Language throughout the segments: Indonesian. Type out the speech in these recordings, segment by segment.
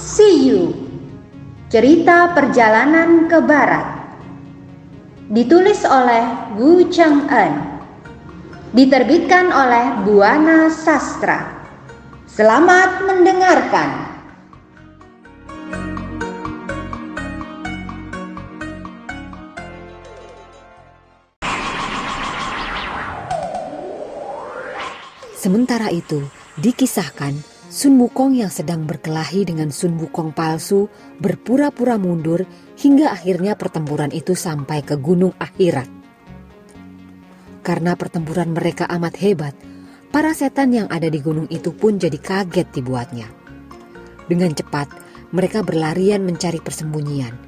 See You. Cerita Perjalanan ke Barat. Ditulis oleh Wu Cheng En Diterbitkan oleh Buana Sastra. Selamat mendengarkan. Sementara itu, dikisahkan Sun Wukong yang sedang berkelahi dengan Sun Wukong palsu berpura-pura mundur hingga akhirnya pertempuran itu sampai ke gunung akhirat. Karena pertempuran mereka amat hebat, para setan yang ada di gunung itu pun jadi kaget dibuatnya. Dengan cepat, mereka berlarian mencari persembunyian.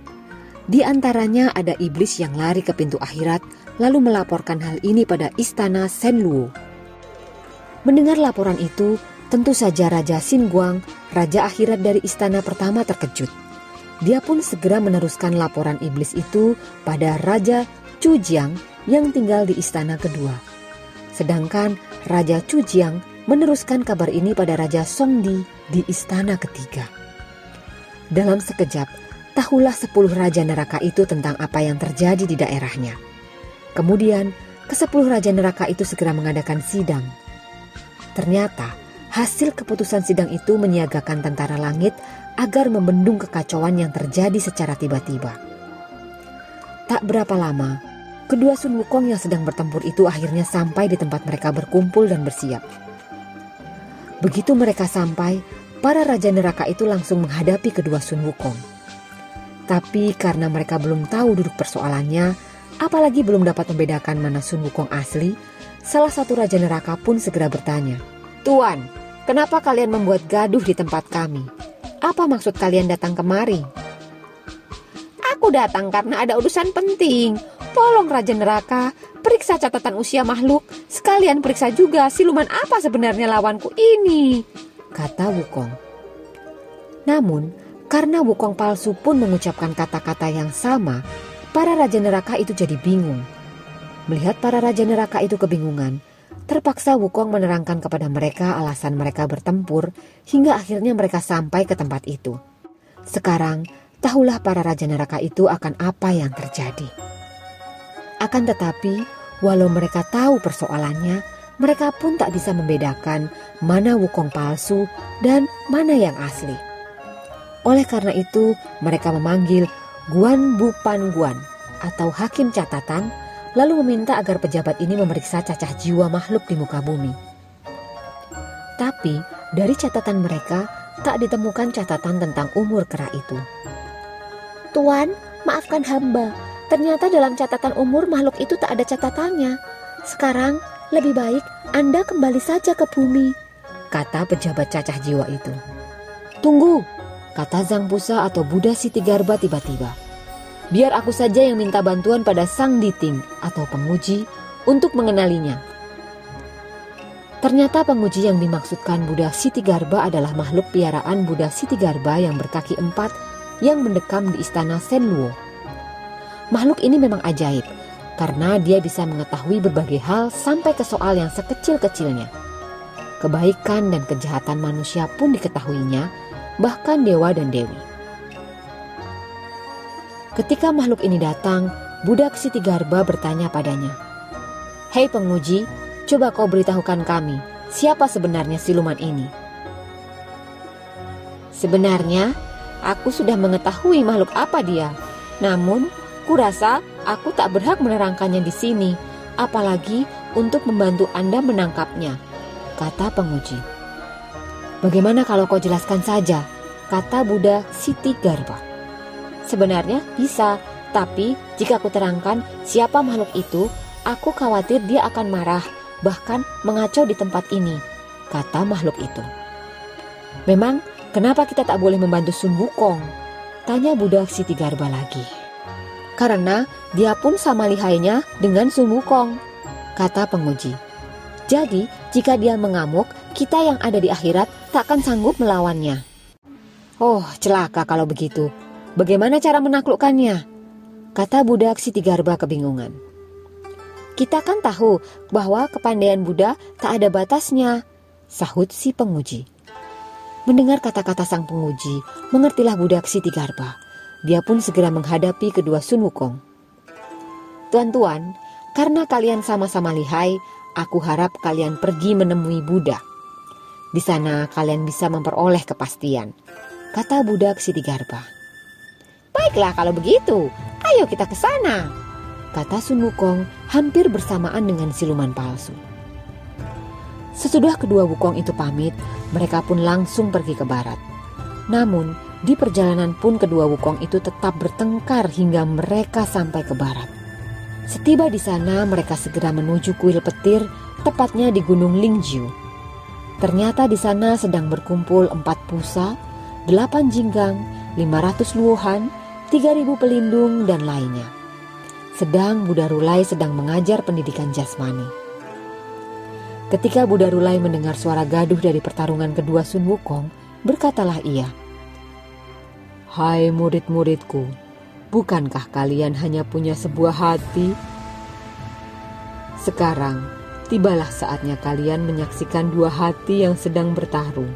Di antaranya ada iblis yang lari ke pintu akhirat lalu melaporkan hal ini pada istana Senluo. Mendengar laporan itu, tentu saja Raja Guang, Raja akhirat dari istana pertama terkejut. Dia pun segera meneruskan laporan iblis itu pada Raja Chujiang yang tinggal di istana kedua. Sedangkan Raja Chujiang meneruskan kabar ini pada Raja Songdi di istana ketiga. Dalam sekejap, tahulah sepuluh raja neraka itu tentang apa yang terjadi di daerahnya. Kemudian, kesepuluh raja neraka itu segera mengadakan sidang Ternyata hasil keputusan sidang itu menyiagakan tentara langit agar membendung kekacauan yang terjadi secara tiba-tiba. Tak berapa lama, kedua Sun Wukong yang sedang bertempur itu akhirnya sampai di tempat mereka berkumpul dan bersiap. Begitu mereka sampai, para raja neraka itu langsung menghadapi kedua Sun Wukong. Tapi karena mereka belum tahu duduk persoalannya, apalagi belum dapat membedakan mana Sun Wukong asli, Salah satu raja neraka pun segera bertanya, Tuan, kenapa kalian membuat gaduh di tempat kami? Apa maksud kalian datang kemari? Aku datang karena ada urusan penting. Tolong Raja Neraka, periksa catatan usia makhluk, sekalian periksa juga siluman apa sebenarnya lawanku ini, kata Wukong. Namun, karena Wukong palsu pun mengucapkan kata-kata yang sama, para Raja Neraka itu jadi bingung Melihat para raja neraka itu kebingungan, terpaksa Wukong menerangkan kepada mereka alasan mereka bertempur hingga akhirnya mereka sampai ke tempat itu. Sekarang, tahulah para raja neraka itu akan apa yang terjadi. Akan tetapi, walau mereka tahu persoalannya, mereka pun tak bisa membedakan mana Wukong palsu dan mana yang asli. Oleh karena itu, mereka memanggil Guan Bupan Guan atau hakim catatan lalu meminta agar pejabat ini memeriksa cacah jiwa makhluk di muka bumi. Tapi dari catatan mereka tak ditemukan catatan tentang umur kera itu. Tuan, maafkan hamba. Ternyata dalam catatan umur makhluk itu tak ada catatannya. Sekarang lebih baik Anda kembali saja ke bumi, kata pejabat cacah jiwa itu. Tunggu, kata Zhang Pusa atau Buddha Siti Garba tiba-tiba. Biar aku saja yang minta bantuan pada sang diting atau penguji untuk mengenalinya. Ternyata penguji yang dimaksudkan Buddha Siti Garba adalah makhluk piaraan Buddha Siti Garba yang berkaki empat yang mendekam di istana Senluo. Makhluk ini memang ajaib karena dia bisa mengetahui berbagai hal sampai ke soal yang sekecil-kecilnya. Kebaikan dan kejahatan manusia pun diketahuinya, bahkan dewa dan dewi. Ketika makhluk ini datang, budak Siti Garba bertanya padanya, Hei penguji, coba kau beritahukan kami, siapa sebenarnya siluman ini? Sebenarnya, aku sudah mengetahui makhluk apa dia. Namun, kurasa aku tak berhak menerangkannya di sini, apalagi untuk membantu Anda menangkapnya, kata penguji. Bagaimana kalau kau jelaskan saja, kata Buddha Siti Garba. Sebenarnya bisa, tapi jika aku terangkan siapa makhluk itu, aku khawatir dia akan marah, bahkan mengacau di tempat ini, kata makhluk itu. Memang, kenapa kita tak boleh membantu Sun Wukong? Tanya budak Siti Garba lagi. Karena dia pun sama lihainya dengan Sun Wukong, kata penguji. Jadi, jika dia mengamuk, kita yang ada di akhirat tak akan sanggup melawannya. Oh, celaka kalau begitu. Bagaimana cara menaklukkannya? Kata Siti Garba kebingungan. Kita kan tahu bahwa kepandaian Buddha tak ada batasnya, sahut si penguji. Mendengar kata-kata sang penguji, mengertilah Siti Garba. Dia pun segera menghadapi kedua Sun Wukong. Tuan-tuan, karena kalian sama-sama lihai, aku harap kalian pergi menemui Buddha. Di sana kalian bisa memperoleh kepastian, kata budak Siti Garba. Baiklah kalau begitu, ayo kita ke sana, kata Sun Wukong hampir bersamaan dengan siluman palsu. Sesudah kedua Wukong itu pamit, mereka pun langsung pergi ke barat. Namun, di perjalanan pun kedua Wukong itu tetap bertengkar hingga mereka sampai ke barat. Setiba di sana, mereka segera menuju kuil petir, tepatnya di Gunung Lingjiu. Ternyata di sana sedang berkumpul empat pusa, delapan jinggang, lima ratus luohan, tiga ribu pelindung, dan lainnya. Sedang Buddha Rulai sedang mengajar pendidikan jasmani. Ketika Buddha Rulai mendengar suara gaduh dari pertarungan kedua Sun Wukong, berkatalah ia, Hai murid-muridku, bukankah kalian hanya punya sebuah hati? Sekarang, tibalah saatnya kalian menyaksikan dua hati yang sedang bertarung.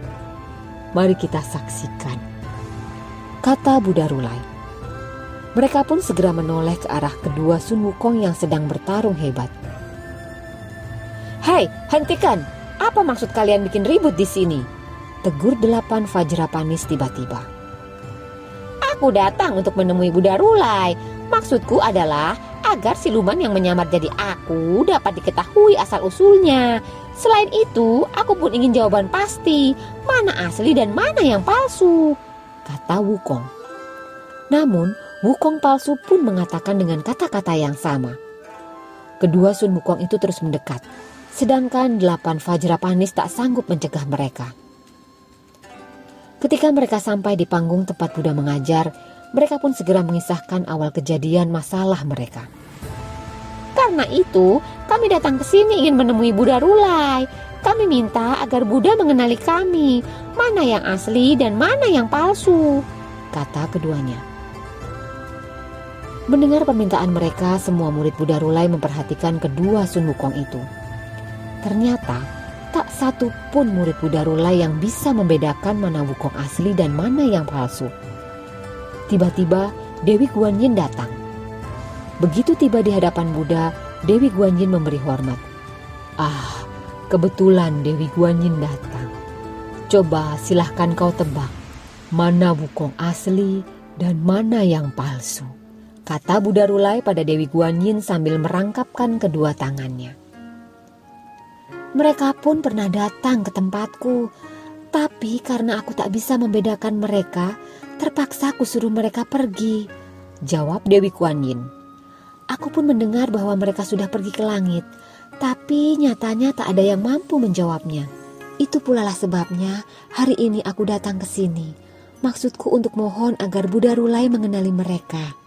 Mari kita saksikan. Kata Buddha Rulai. Mereka pun segera menoleh ke arah kedua Sun Wukong yang sedang bertarung hebat. Hei, hentikan! Apa maksud kalian bikin ribut di sini? Tegur delapan Fajra Panis tiba-tiba. Aku datang untuk menemui Buddha Rulai. Maksudku adalah agar siluman yang menyamar jadi aku dapat diketahui asal-usulnya. Selain itu, aku pun ingin jawaban pasti, mana asli dan mana yang palsu, kata Wukong. Namun, Wukong palsu pun mengatakan dengan kata-kata yang sama. Kedua Sun Wukong itu terus mendekat, sedangkan delapan Fajra Panis tak sanggup mencegah mereka. Ketika mereka sampai di panggung tempat Buddha mengajar, mereka pun segera mengisahkan awal kejadian masalah mereka. Karena itu, kami datang ke sini ingin menemui Buddha Rulai. Kami minta agar Buddha mengenali kami, mana yang asli dan mana yang palsu, kata keduanya. Mendengar permintaan mereka, semua murid Buddha Rulai memperhatikan kedua Sun Wukong itu. Ternyata tak satu pun murid Buddha Rulai yang bisa membedakan mana wukong asli dan mana yang palsu. Tiba-tiba Dewi Guanyin datang. Begitu tiba di hadapan Buddha, Dewi Guanyin memberi hormat. Ah, kebetulan Dewi Guanyin datang. Coba silahkan kau tebak, mana wukong asli dan mana yang palsu. Kata Buddha Rulai pada Dewi Guanyin sambil merangkapkan kedua tangannya. Mereka pun pernah datang ke tempatku, tapi karena aku tak bisa membedakan mereka, terpaksa aku suruh mereka pergi. Jawab Dewi Kuan Yin. Aku pun mendengar bahwa mereka sudah pergi ke langit, tapi nyatanya tak ada yang mampu menjawabnya. Itu pula lah sebabnya hari ini aku datang ke sini. Maksudku untuk mohon agar Buddha Rulai mengenali mereka.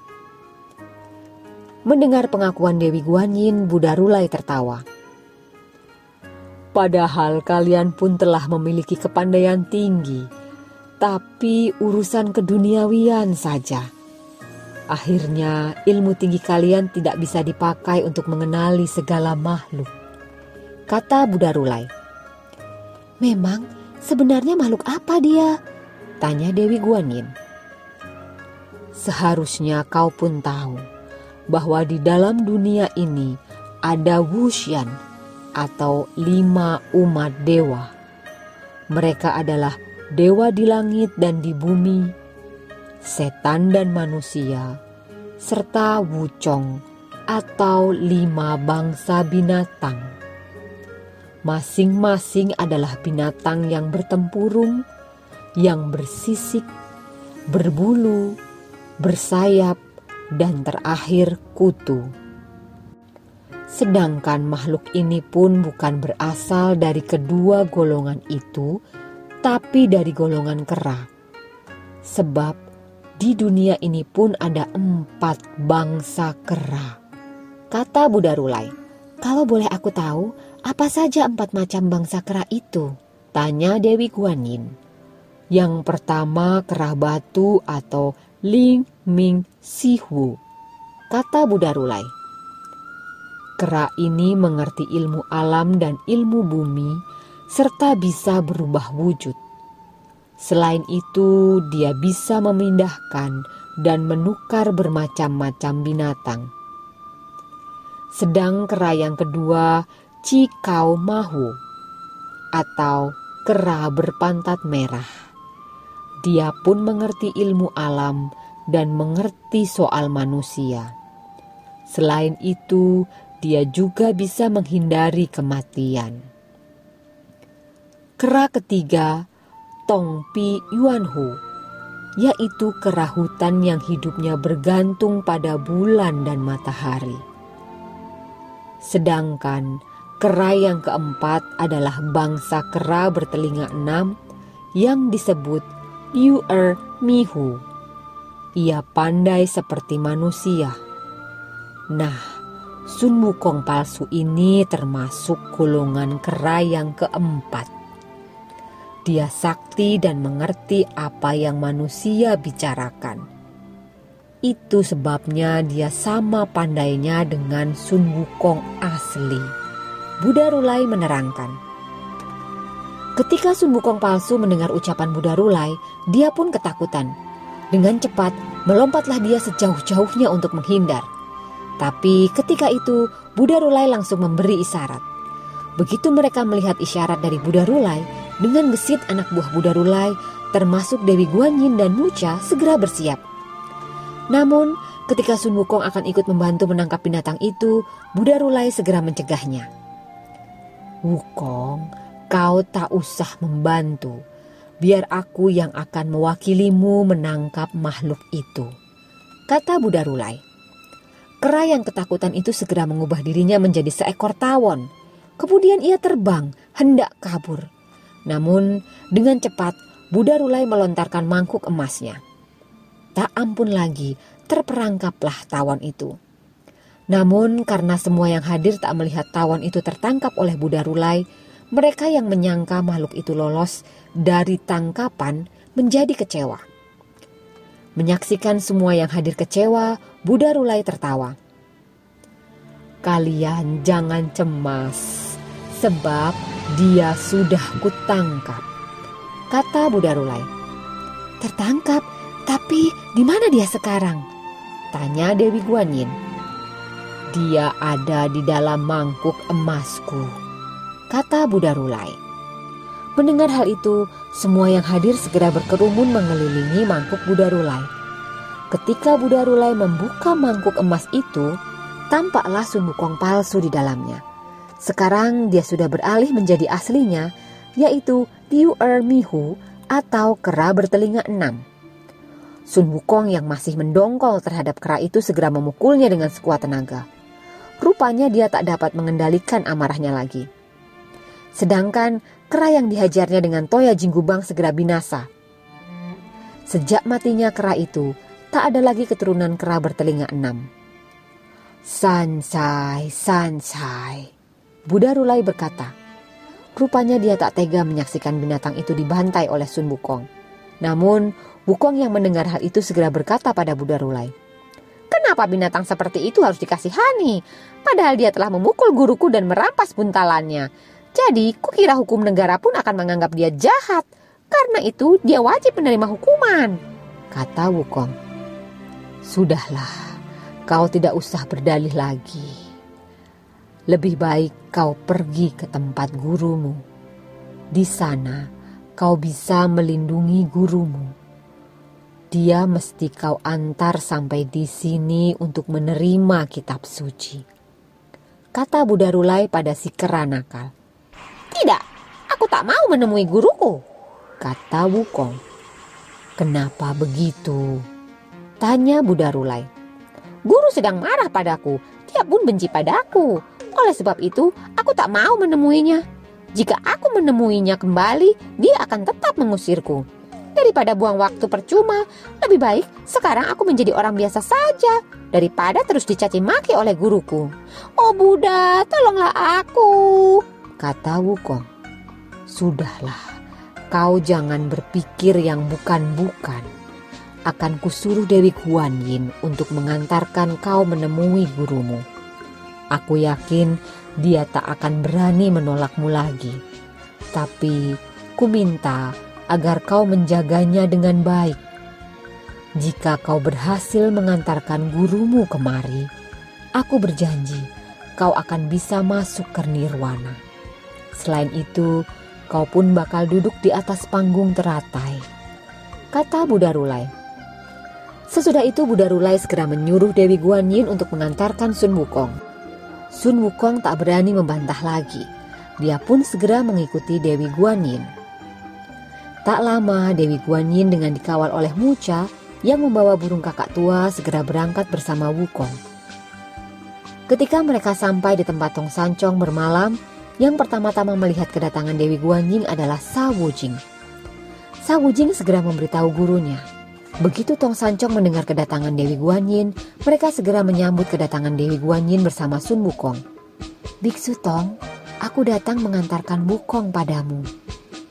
Mendengar pengakuan Dewi Guanyin, Buddha Rulai tertawa. Padahal kalian pun telah memiliki kepandaian tinggi, tapi urusan keduniawian saja. Akhirnya, ilmu tinggi kalian tidak bisa dipakai untuk mengenali segala makhluk. Kata Buddha Rulai. Memang, sebenarnya makhluk apa dia? Tanya Dewi Guanin. Seharusnya kau pun tahu bahwa di dalam dunia ini ada Wushan atau lima umat dewa. Mereka adalah dewa di langit dan di bumi, setan dan manusia, serta wucong atau lima bangsa binatang. Masing-masing adalah binatang yang bertempurung, yang bersisik, berbulu, bersayap, dan terakhir kutu. Sedangkan makhluk ini pun bukan berasal dari kedua golongan itu, tapi dari golongan kera. Sebab di dunia ini pun ada empat bangsa kera. Kata Buddha Rulai, kalau boleh aku tahu, apa saja empat macam bangsa kera itu? Tanya Dewi Guanyin. Yang pertama kera batu atau Ling Ming Sihu. Kata Buddha Rulai. Kera ini mengerti ilmu alam dan ilmu bumi, serta bisa berubah wujud. Selain itu, dia bisa memindahkan dan menukar bermacam-macam binatang. Sedang kera yang kedua, Cikau Mahu, atau kera berpantat merah. Dia pun mengerti ilmu alam dan mengerti soal manusia. Selain itu, dia juga bisa menghindari kematian. Kera ketiga, Tong Pi Yuanhu, yaitu kera hutan yang hidupnya bergantung pada bulan dan matahari. Sedangkan kera yang keempat adalah bangsa kera bertelinga enam yang disebut Yuer Mihu. Ia pandai seperti manusia. Nah, Sun Wukong palsu ini termasuk golongan kera yang keempat. Dia sakti dan mengerti apa yang manusia bicarakan. Itu sebabnya dia sama pandainya dengan Sun Wukong asli. Buddha Rulai menerangkan. Ketika Sun Wukong palsu mendengar ucapan Buddha Rulai, dia pun ketakutan. Dengan cepat, melompatlah dia sejauh-jauhnya untuk menghindar. Tapi ketika itu, Buddha Rulai langsung memberi isyarat. Begitu mereka melihat isyarat dari Buddha Rulai, dengan gesit anak buah Buddha Rulai, termasuk Dewi Guanyin dan Nucha segera bersiap. Namun, ketika Sun Wukong akan ikut membantu menangkap binatang itu, Buddha Rulai segera mencegahnya. Wukong, kau tak usah membantu. Biar aku yang akan mewakilimu menangkap makhluk itu. Kata Buddha Rulai. Kera yang ketakutan itu segera mengubah dirinya menjadi seekor tawon. Kemudian ia terbang, hendak kabur. Namun dengan cepat Buddha Rulai melontarkan mangkuk emasnya. Tak ampun lagi terperangkaplah tawon itu. Namun karena semua yang hadir tak melihat tawon itu tertangkap oleh Buddha Rulai, mereka yang menyangka makhluk itu lolos dari tangkapan menjadi kecewa. Menyaksikan semua yang hadir kecewa, Buddha Rulai tertawa. Kalian jangan cemas, sebab dia sudah kutangkap. Kata Buddha Rulai. Tertangkap, tapi di mana dia sekarang? Tanya Dewi Guanyin. Dia ada di dalam mangkuk emasku. Kata Buddha Rulai. Mendengar hal itu, semua yang hadir segera berkerumun mengelilingi mangkuk Buddha Rulai. Ketika Buddha Rulai membuka mangkuk emas itu, tampaklah Sun Wukong palsu di dalamnya. Sekarang dia sudah beralih menjadi aslinya, yaitu Liu Er Mihu atau kera bertelinga enam. Sun Wukong yang masih mendongkol terhadap kera itu segera memukulnya dengan sekuat tenaga. Rupanya dia tak dapat mengendalikan amarahnya lagi. Sedangkan kera yang dihajarnya dengan Toya Jinggubang segera binasa. Sejak matinya kera itu, tak ada lagi keturunan kera bertelinga enam. Sansai, sansai. Buddha Rulai berkata, rupanya dia tak tega menyaksikan binatang itu dibantai oleh Sun Wukong. Namun, Wukong yang mendengar hal itu segera berkata pada Buddha Rulai, Kenapa binatang seperti itu harus dikasihani? Padahal dia telah memukul guruku dan merampas buntalannya. Jadi, kukira hukum negara pun akan menganggap dia jahat. Karena itu, dia wajib menerima hukuman. Kata Wukong. Sudahlah, kau tidak usah berdalih lagi. Lebih baik kau pergi ke tempat gurumu. Di sana kau bisa melindungi gurumu. Dia mesti kau antar sampai di sini untuk menerima kitab suci. Kata Buddha Rulai pada si kera nakal. Tidak, aku tak mau menemui guruku. Kata Wukong. Kenapa begitu? Tanya Buddha Rulai. Guru sedang marah padaku, dia pun benci padaku. Oleh sebab itu, aku tak mau menemuinya. Jika aku menemuinya kembali, dia akan tetap mengusirku. Daripada buang waktu percuma, lebih baik sekarang aku menjadi orang biasa saja daripada terus dicaci maki oleh guruku. Oh Buddha, tolonglah aku, kata Wukong. Sudahlah, kau jangan berpikir yang bukan-bukan. Akan kusuruh Dewi Kuan Yin untuk mengantarkan kau menemui gurumu. Aku yakin dia tak akan berani menolakmu lagi. Tapi ku minta agar kau menjaganya dengan baik. Jika kau berhasil mengantarkan gurumu kemari, aku berjanji kau akan bisa masuk ke nirwana. Selain itu, kau pun bakal duduk di atas panggung teratai. Kata Buddha Rulai. Sesudah itu Buddha Rulai segera menyuruh Dewi Guanyin untuk mengantarkan Sun Wukong. Sun Wukong tak berani membantah lagi. Dia pun segera mengikuti Dewi Guanyin. Tak lama Dewi Guanyin dengan dikawal oleh Mucha yang membawa burung kakak tua segera berangkat bersama Wukong. Ketika mereka sampai di tempat Tong Sancong bermalam, yang pertama-tama melihat kedatangan Dewi Guanyin adalah Sa Wujing. Sa Wujing segera memberitahu gurunya Begitu Tong Sancong mendengar kedatangan Dewi Guanyin, mereka segera menyambut kedatangan Dewi Guanyin bersama Sun Wukong. Biksu Tong, aku datang mengantarkan Wukong padamu,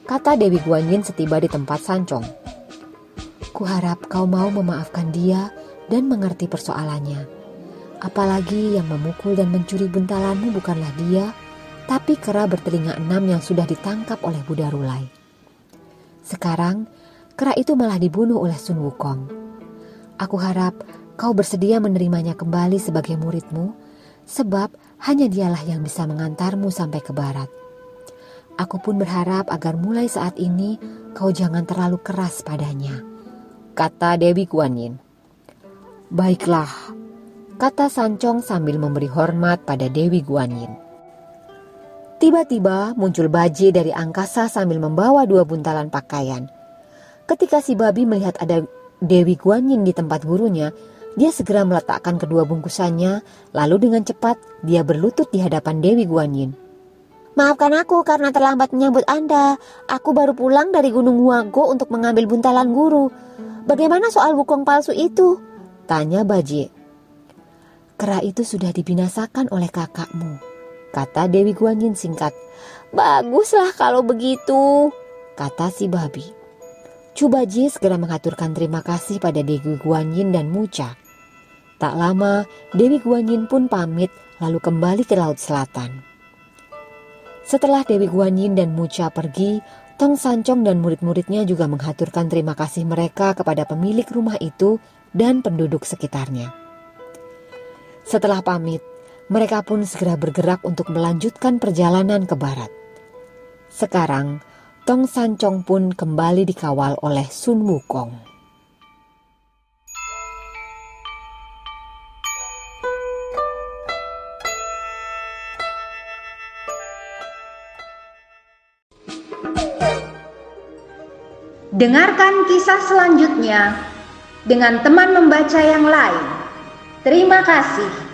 kata Dewi Guanyin setiba di tempat Sancong. Kuharap kau mau memaafkan dia dan mengerti persoalannya. Apalagi yang memukul dan mencuri buntalanmu bukanlah dia, tapi kera bertelinga enam yang sudah ditangkap oleh Buddha Rulai. Sekarang, kera itu malah dibunuh oleh Sun Wukong. Aku harap kau bersedia menerimanya kembali sebagai muridmu, sebab hanya dialah yang bisa mengantarmu sampai ke barat. Aku pun berharap agar mulai saat ini kau jangan terlalu keras padanya, kata Dewi Kuan Yin. Baiklah, kata Sancong sambil memberi hormat pada Dewi Guan Yin. Tiba-tiba muncul Baji dari angkasa sambil membawa dua buntalan pakaian – Ketika si babi melihat ada Dewi Guanyin di tempat gurunya, dia segera meletakkan kedua bungkusannya, lalu dengan cepat dia berlutut di hadapan Dewi Guanyin. Maafkan aku karena terlambat menyambut Anda. Aku baru pulang dari Gunung Huangko untuk mengambil buntalan guru. Bagaimana soal wukong palsu itu? Tanya Baji. Kera itu sudah dibinasakan oleh kakakmu, kata Dewi Guanyin singkat. Baguslah kalau begitu, kata si babi. Chubaji segera mengaturkan terima kasih pada Dewi Guanyin dan Mucha. Tak lama, Dewi Guanyin pun pamit lalu kembali ke Laut Selatan. Setelah Dewi Guanyin dan Mucha pergi, Tong Sancong dan murid-muridnya juga mengaturkan terima kasih mereka kepada pemilik rumah itu dan penduduk sekitarnya. Setelah pamit, mereka pun segera bergerak untuk melanjutkan perjalanan ke barat. Sekarang, Tong Sancong pun kembali dikawal oleh Sun Wukong. Dengarkan kisah selanjutnya dengan teman membaca yang lain. Terima kasih.